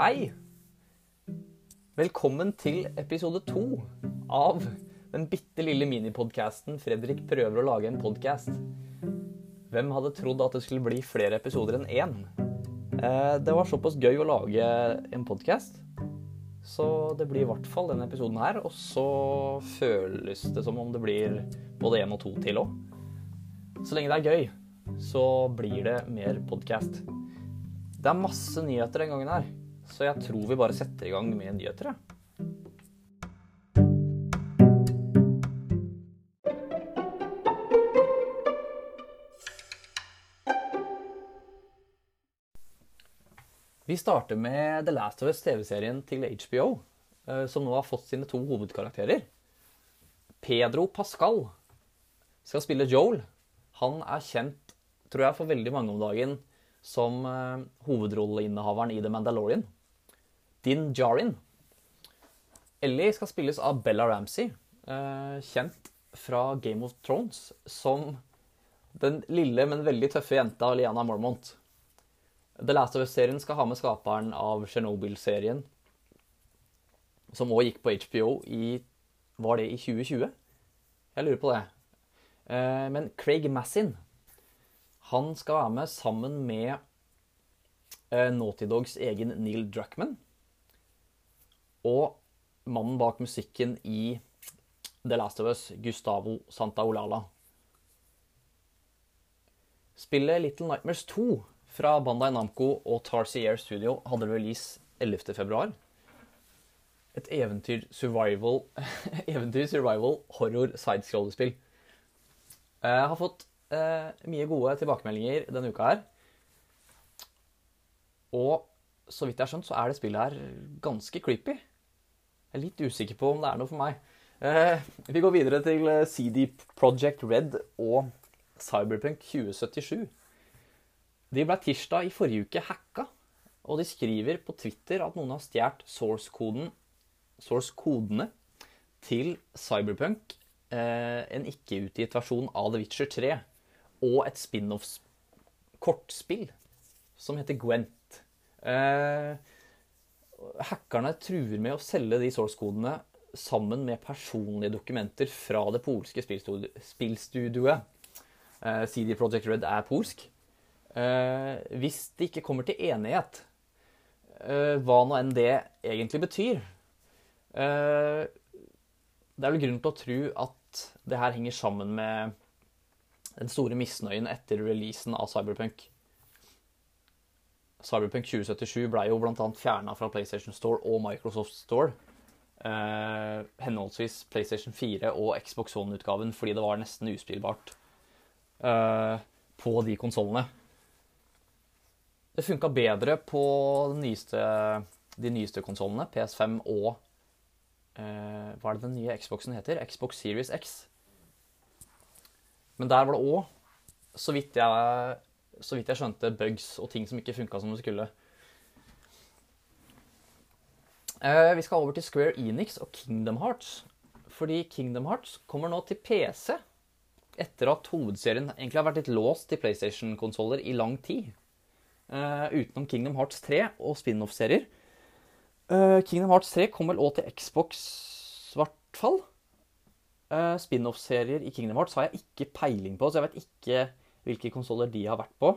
Hei! Velkommen til episode to av den bitte lille minipodkasten 'Fredrik prøver å lage en podkast'. Hvem hadde trodd at det skulle bli flere episoder enn én? Eh, det var såpass gøy å lage en podkast, så det blir i hvert fall denne episoden her. Og så føles det som om det blir både én og to til òg. Så lenge det er gøy, så blir det mer podkast. Det er masse nyheter den gangen her, så jeg tror vi bare setter i gang med nyheter. jeg. Vi starter med The Last of Us TV-serien til HBO, eh, som nå har fått sine to hovedkarakterer. Pedro Pascal skal spille Joel. Han er kjent, tror jeg, for veldig mange om dagen som uh, hovedrolleinnehaveren i The Mandalorian. Din Jarin. Ellie skal spilles av Bella Ramsey, uh, kjent fra Game of Thrones som den lille, men veldig tøffe jenta Liana Mormont. The Last of Us-serien skal ha med skaperen av Chernobyl-serien, som òg gikk på HBO i Var det i 2020? Jeg lurer på det. Uh, men Craig Massin han skal være med sammen med uh, Naughty Dogs egen Neil Druckman. Og mannen bak musikken i The Last of Us, Gustavo Santaolala. Spillet Little Nightmares 2 fra Bandai Namco og Tarsier Studio hadde release 11.2. Et eventyr survival horror sidescrollerspill. Jeg har fått eh, mye gode tilbakemeldinger denne uka her. Og så vidt jeg har skjønt, så er det spillet her ganske creepy. Jeg er litt usikker på om det er noe for meg. Eh, vi går videre til CD Project Red og Cyberpunk 2077. De ble tirsdag i forrige uke hacka, og de skriver på Twitter at noen har stjålet source-kodene source til Cyberpunk, eh, en ikke-utgitt versjon av The Witcher 3, og et spin-off-kortspill som heter Gwent. Eh, hackerne truer med å selge de source-kodene sammen med personlige dokumenter fra det polske spillstudioet. Eh, CD Project Red er polsk. Eh, hvis det ikke kommer til enighet, eh, hva nå enn det egentlig betyr Det er vel grunn til å tro at det her henger sammen med den store misnøyen etter releasen av Cyberpunk. Cyberpunk 2077 ble jo bl.a. fjerna fra PlayStation Store og Microsoft Store. Eh, henholdsvis PlayStation 4 og Xbox One-utgaven fordi det var nesten uspillbart eh, på de konsollene. Det funka bedre på de nyeste, de nyeste konsollene, PS5 og eh, Hva er det den nye Xboxen heter? Xbox Series X. Men der var det òg, så, vidt jeg, så vidt jeg skjønte, bugs og ting som ikke funka som det skulle. Eh, vi skal over til Square Enix og Kingdom Hearts. Fordi Kingdom Hearts kommer nå til PC etter at hovedserien egentlig har vært litt låst til PlayStation-konsoller i lang tid. Uh, utenom Kingdom Hearts 3 og spin-off-serier. Uh, Kingdom Hearts 3 kommer vel òg til Xbox, i hvert fall. Uh, spin-off-serier i Kingdom Hearts har jeg ikke peiling på, så jeg vet ikke hvilke konsoller de har vært på.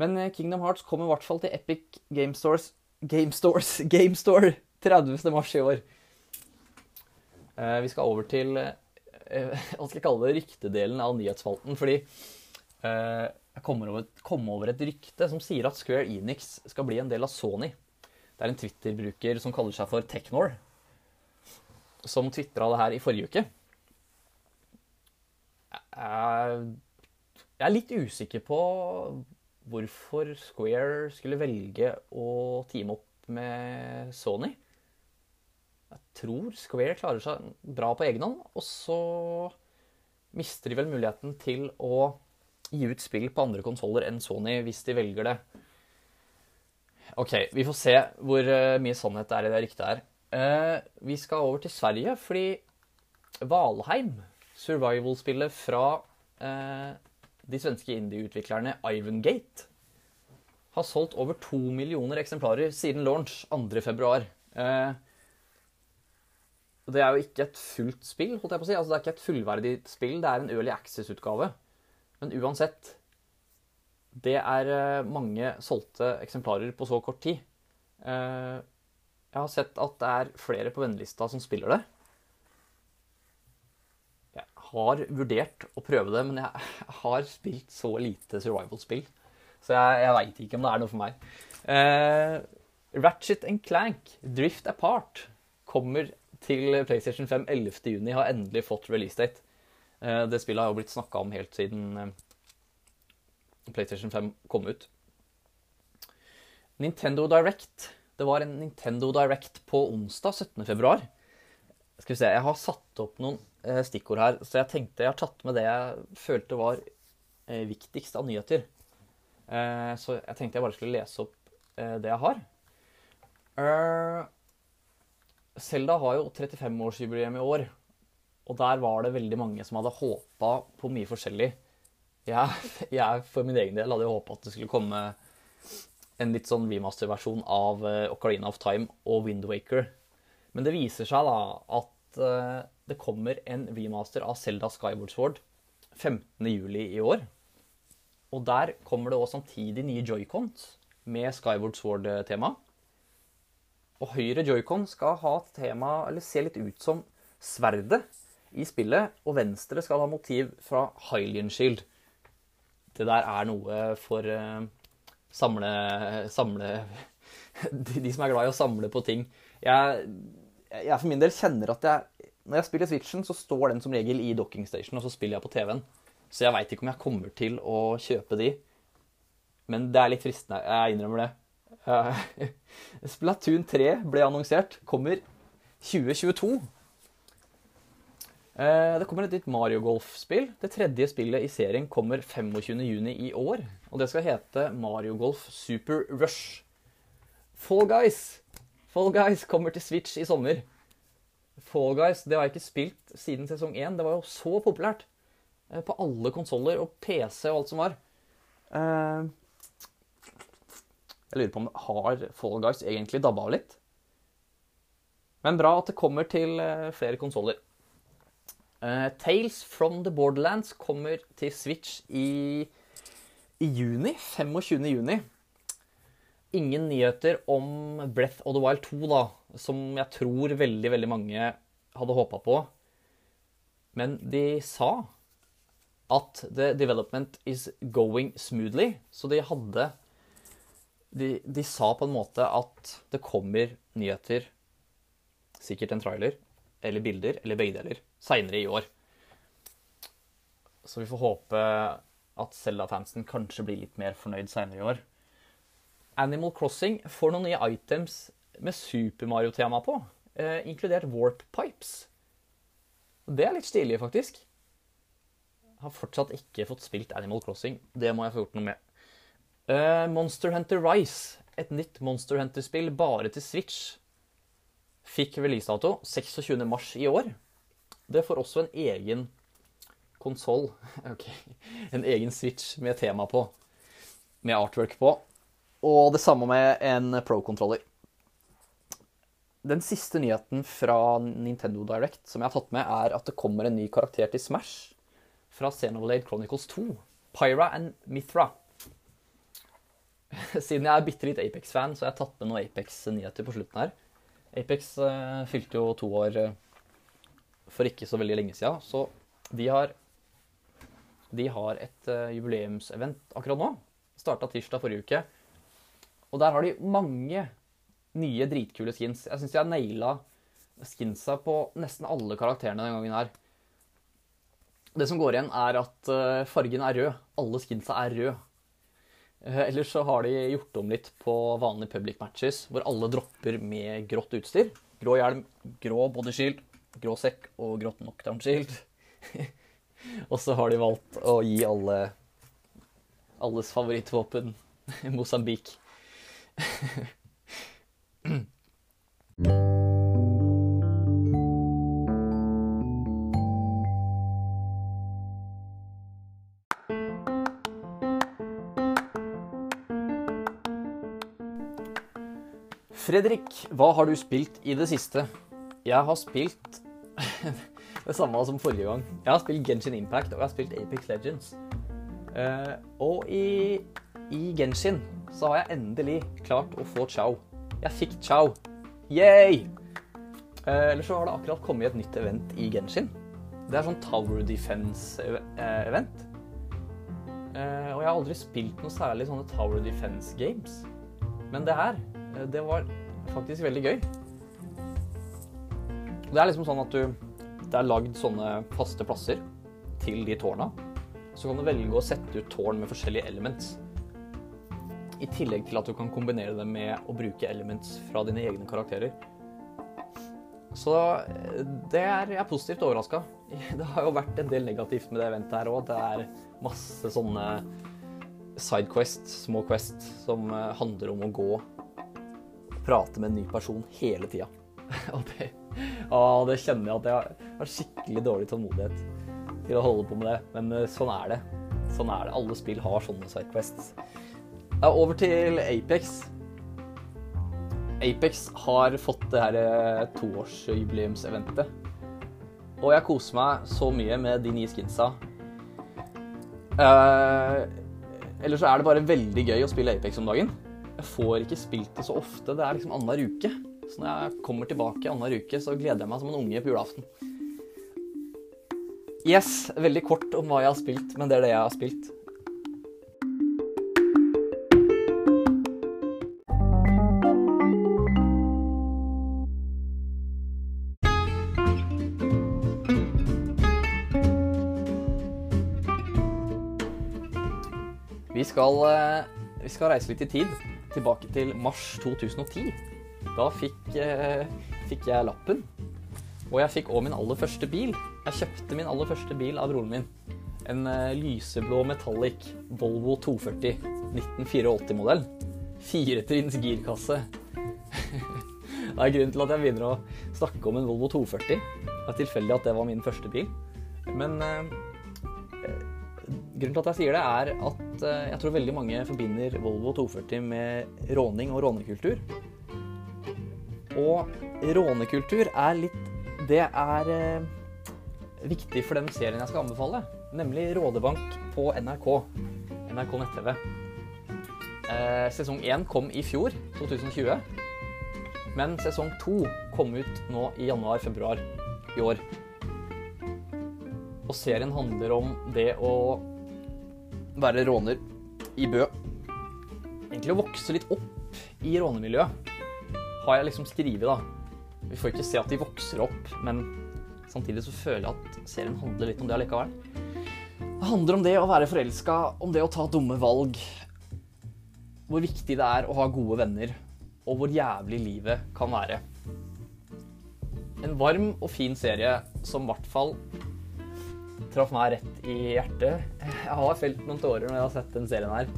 Men Kingdom Hearts kommer i hvert fall til Epic Game Stores Game Stores Game Store 30. mars i år. vi skal over til hva skal jeg kalle det, ryktedelen av nyhetsspalten. Fordi jeg kom over, kom over, et rykte som sier at Square Enix skal bli en del av Sony. Det er en Twitter-bruker som kaller seg for Technor, som tvitra det her i forrige uke. Jeg er litt usikker på hvorfor Square skulle velge å teame opp med Sony. Jeg tror Square klarer seg bra på egen hånd, og så mister de vel muligheten til å gi ut spill på andre konsoller enn Sony hvis de velger det. OK, vi får se hvor mye sannhet det er i det ryktet her. vi skal over til Sverige, fordi Valheim, survival-spillet fra de svenske indie-utviklerne Ivangate har solgt over to millioner eksemplarer siden launch 2.2. Eh, det er jo ikke et fullt spill, holdt jeg på å si. Altså, det er ikke et fullverdig spill, det er en Early Access-utgave. Men uansett Det er eh, mange solgte eksemplarer på så kort tid. Eh, jeg har sett at det er flere på vennelista som spiller det. Har vurdert å prøve det, men jeg har spilt så lite survival-spill. Så jeg, jeg veit ikke om det er noe for meg. Eh, Ratchet and Clank, Drift Apart, kommer til PlayStation 5 11.6. Har endelig fått release date. Eh, det spillet har jo blitt snakka om helt siden eh, PlayStation 5 kom ut. Nintendo Direct. Det var en Nintendo Direct på onsdag 17.2. Skal vi se, jeg har satt opp noen eh, stikkord her, så jeg tenkte jeg har tatt med det jeg følte var viktigst av nyheter. Så jeg tenkte jeg bare skulle lese opp det jeg har. Selda har jo 35-årsjubileum i år, og der var det veldig mange som hadde håpa på mye forskjellig. Jeg, jeg, for min egen del hadde håpa at det skulle komme en litt sånn remaster-versjon av Ocarina of Time og Windwaker. Men det viser seg da at uh, det kommer en remaster av Selda Skyward Sword 15.07. i år. Og der kommer det òg samtidig nye joycons med Skyward Sword-tema. Og høyre joycon skal ha tema, eller se litt ut som sverdet i spillet, og venstre skal ha motiv fra Hylian Shield. Det der er noe for uh, samle, samle De som er glad i å samle på ting. Jeg, jeg for min del kjenner at jeg Når jeg spiller Switchen, så står den som regel i docking station, og så spiller jeg på TV-en. Så jeg veit ikke om jeg kommer til å kjøpe de. Men det er litt fristende. Jeg innrømmer det. Splatoon 3 ble annonsert. Kommer 2022. Eh, det kommer et nytt Mario Golf-spill. Det tredje spillet i serien kommer 25.6 i år. Og det skal hete Mario Golf Super Rush. Fall Guys Fall Guys kommer til Switch i sommer. Fall Guys det har jeg ikke spilt siden sesong 1. Det var jo så populært. Eh, på alle konsoller og PC og alt som var. Uh, jeg lurer på om har Fall Guys egentlig dabba av litt. Men bra at det kommer til eh, flere konsoller. Tales from the Borderlands kommer til Switch i, i juni. 25. juni. Ingen nyheter om Breath of the Wild 2, da, som jeg tror veldig, veldig mange hadde håpa på. Men de sa at the development is going smoothly. Så de hadde de, de, sa på en måte at det kommer nyheter, sikkert en trailer, eller bilder, eller begge deler, seinere i år. Så vi får håpe at Zelda-fansen kanskje blir litt mer fornøyd seinere i år. Animal Crossing får noen nye items med Super Mario-tema på, eh, inkludert Warp Pipes. Det er litt stilig, faktisk. Jeg har fortsatt ikke fått spilt Animal Crossing. Det må jeg få gjort noe med. Eh, Monster Hunter Rise, et nytt Monster Hunter-spill bare til Switch, fikk releasedato 26.3 i år. Det får også en egen konsoll, okay. en egen Switch med tema på, med artwork på, og det samme med en Pro-kontroller. Den siste nyheten fra Nintendo Direct som jeg har tatt med, er at det kommer en ny karakter til Smash fra Xenoblade Chronicles 2, Pyra and Mithra. Siden jeg er bitte litt Apex-fan, så har jeg tatt med noen Apex-nyheter på slutten her. Apex uh, fylte jo to år uh, for ikke så veldig lenge siden, så de har, de har et uh, jubileumsevent akkurat nå. Starta tirsdag forrige uke. Og der har de mange nye dritkule skins. Jeg syns de har naila skinsa på nesten alle karakterene den gangen her. Det som går igjen, er at fargen er rød. Alle skinsa er røde. Eh, ellers så har de gjort om litt på vanlige public matches, hvor alle dropper med grått utstyr. Grå hjelm, grå bodyshield, grå sekk og grått knockdown-shield. og så har de valgt å gi alle alles favorittvåpen Mosambik. Fredrik, hva har du spilt i det siste? Jeg har spilt det samme som forrige gang. Jeg har spilt Genshin Impact og jeg har spilt Apex Legends. Uh, og i, i, Genshin så har jeg endelig klart å få chow. Jeg fikk chow. Yay! Uh, Eller så har det akkurat kommet et nytt event i Genshin. Det er sånn Tower Defense-event. Uh, og jeg har aldri spilt noe særlig sånne Tower Defense games. Men det her, det var faktisk veldig gøy. Det er liksom sånn at du Det er lagd sånne faste plasser til de tårna. Så kan du velge å sette ut tårn med forskjellige elements. I tillegg til at du kan kombinere det med å bruke elements fra dine egne karakterer. Så det er jeg er positivt overraska. Det har jo vært en del negativt med det eventet her òg. Det er masse sånne sidequest, små quest, som handler om å gå og prate med en ny person hele tida. Og det, det, kjenner jeg at jeg har skikkelig dårlig tålmodighet til å holde på med det. Men sånn er det. Sånn er det. Alle spill har sånne sidequests. Over til Apex. Apex har fått det her toårsjubileumseventet. Og jeg koser meg så mye med de nye skinsa. Uh, Eller så er det bare veldig gøy å spille Apex om dagen. Jeg får ikke spilt det så ofte. Det er liksom annenhver uke. Så når jeg kommer tilbake annenhver uke, så gleder jeg meg som en unge på julaften. Yes, veldig kort om hva jeg har spilt, men det er det jeg har spilt. Vi skal, eh, vi skal, reise litt i tid, tilbake til mars 2010. Da fikk, eh, fikk jeg lappen, og jeg fikk òg min aller første bil. Jeg kjøpte min aller første bil av broren min. En uh, lyseblå metallic Volvo 240 1984-modell. Firetrinns girkasse. det er grunnen til at jeg begynner å snakke om en Volvo 240. Det er tilfeldig at det var min første bil. Men grunnen til at jeg sier det, er at uh, jeg tror veldig mange forbinder Volvo 240 med råning og rånekultur. Og rånekultur er litt Det er viktig for den serien jeg skal anbefale, nemlig Rådebank på NRK. NRK nett-TV. Eh, sesong 1 kom i fjor, 2020. Men sesong 2 kom ut nå i januar-februar i år. Og serien handler om det å være råner i Bø. Egentlig å vokse litt opp i rånemiljøet, har jeg liksom skrevet, da. Vi får ikke se at de vokser opp, men Samtidig så føler jeg at serien handler litt om det allikevel. Det handler om det å være forelska, om det å ta dumme valg. Hvor viktig det er å ha gode venner, og hvor jævlig livet kan være. En varm og fin serie som i hvert fall traff meg rett i hjertet. Jeg har felt noen tårer når jeg har sett den serien her.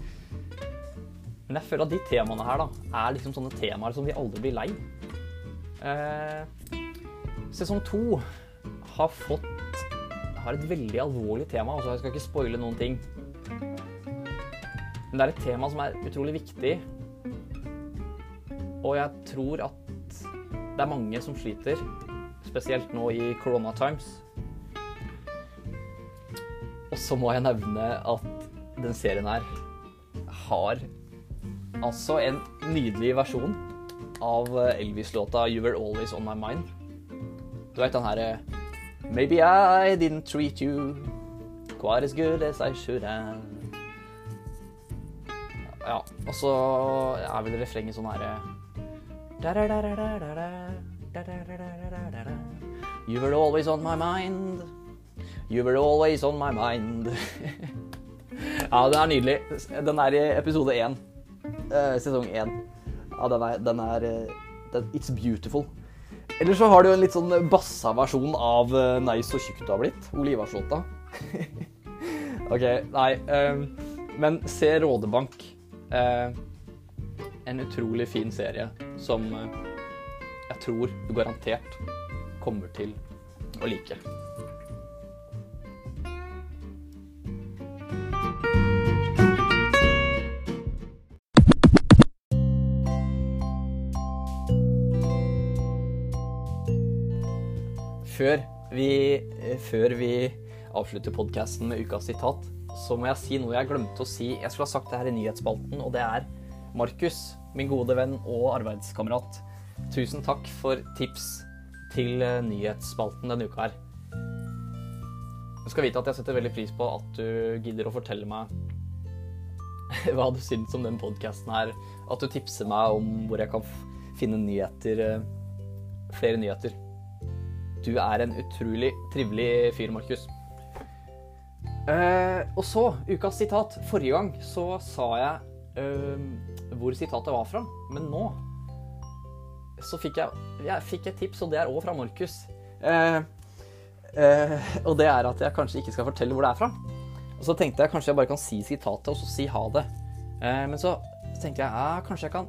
Men jeg føler at de temaene her da, er liksom sånne temaer som vi aldri blir lei. Eh, sesong to har fått har et veldig alvorlig tema. Altså jeg skal ikke spoile noen ting. Men det er et tema som er utrolig viktig. Og jeg tror at det er mange som sliter, spesielt nå i corona times. Og så må jeg nevne at den serien her har altså en nydelig versjon av Elvis-låta 'You Were Always On My Mind'. Du vet den herre Maybe I didn't treat you quite as good as I should have. Ja, og så er vel refrenget sånn herre You were always on my mind. You were always on my mind. ja, den er nydelig. Den er i episode én. Eh, sesong én. Ja, den er, den er den, It's beautiful. Eller så har du en litt sånn bassa versjon av uh, 'Nei, så tjukk du har blitt'. Ole Ivarslåta. OK, nei. Um, men se Rådebank. Uh, en utrolig fin serie som uh, jeg tror du garantert kommer til å like. Før vi, eh, før vi avslutter podkasten med ukas sitat, så må jeg si noe jeg glemte å si. Jeg skulle ha sagt det her i nyhetsspalten, og det er Markus, min gode venn og arbeidskamerat. Tusen takk for tips til eh, nyhetsspalten denne uka her. Du skal vite at jeg setter veldig pris på at du gidder å fortelle meg hva du syns om den podkasten her. At du tipser meg om hvor jeg kan finne nyheter, eh, flere nyheter. Du er en utrolig trivelig fyr, Markus. Uh, og så, ukas sitat. Forrige gang så sa jeg uh, hvor sitatet var fra, men nå så fikk jeg, jeg fikk et tips, og det er òg fra Markus. Uh, og det er at jeg kanskje ikke skal fortelle hvor det er fra. Og så tenkte jeg kanskje jeg bare kan si sitatet, og så si ha det. men så tenkte jeg ja, kanskje jeg kan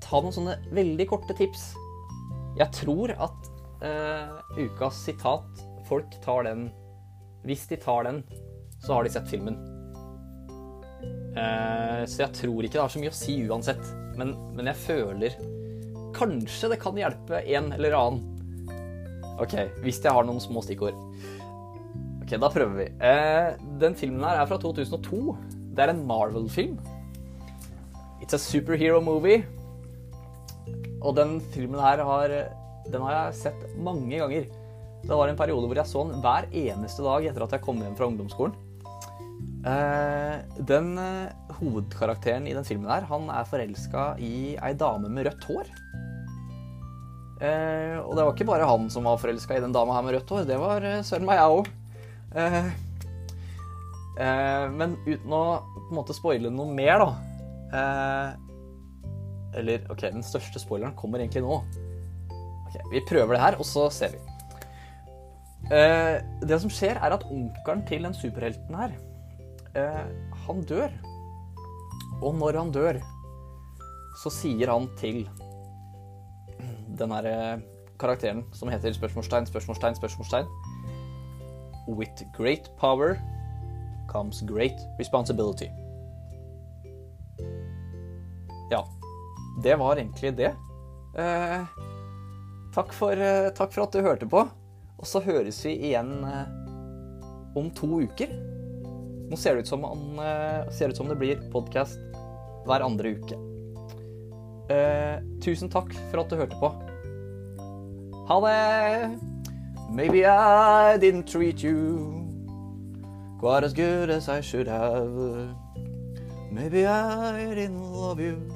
ta noen sånne veldig korte tips. Jeg tror at ukas sitat Folk tar den Hvis de tar den, så har de sett filmen. Eh, så jeg tror ikke det har så mye å si uansett. Men, men jeg føler Kanskje det kan hjelpe en eller annen. OK, hvis jeg har noen små stikkord. Ok, Da prøver vi. Eh, den filmen her er fra 2002. Det er en Marvel-film. It's a superhero movie. Og den filmen her har, den har jeg sett mange ganger. Det var en periode hvor jeg så den hver eneste dag etter at jeg kom hjem fra ungdomsskolen. Eh, den eh, hovedkarakteren i den filmen her, han er forelska i ei dame med rødt hår. Eh, og det var ikke bare han som var forelska i den dama her med rødt hår, det var søren meg, jeg òg. men uten å på en måte spoile noe mer, da Eller OK, den største spoileren kommer egentlig nå. Vi prøver det her, og så ser vi. det som skjer, er at onkelen til den superhelten her eh, han dør. Og når han dør, så sier han til den her eh, karakteren som heter spørsmålstegn, spørsmålstegn, spørsmålstegn With great power comes great responsibility. Ja. Det var egentlig det. Eh, takk, for, eh, takk, for, at du hørte på. Og så høres vi igjen eh, om to uker. Nå ser det ut som, han, ser ut som det blir podkast hver andre uke. Uh, tusen takk for at du hørte på. Ha det! Maybe I didn't treat you quite as good as I should have. Maybe I didn't love you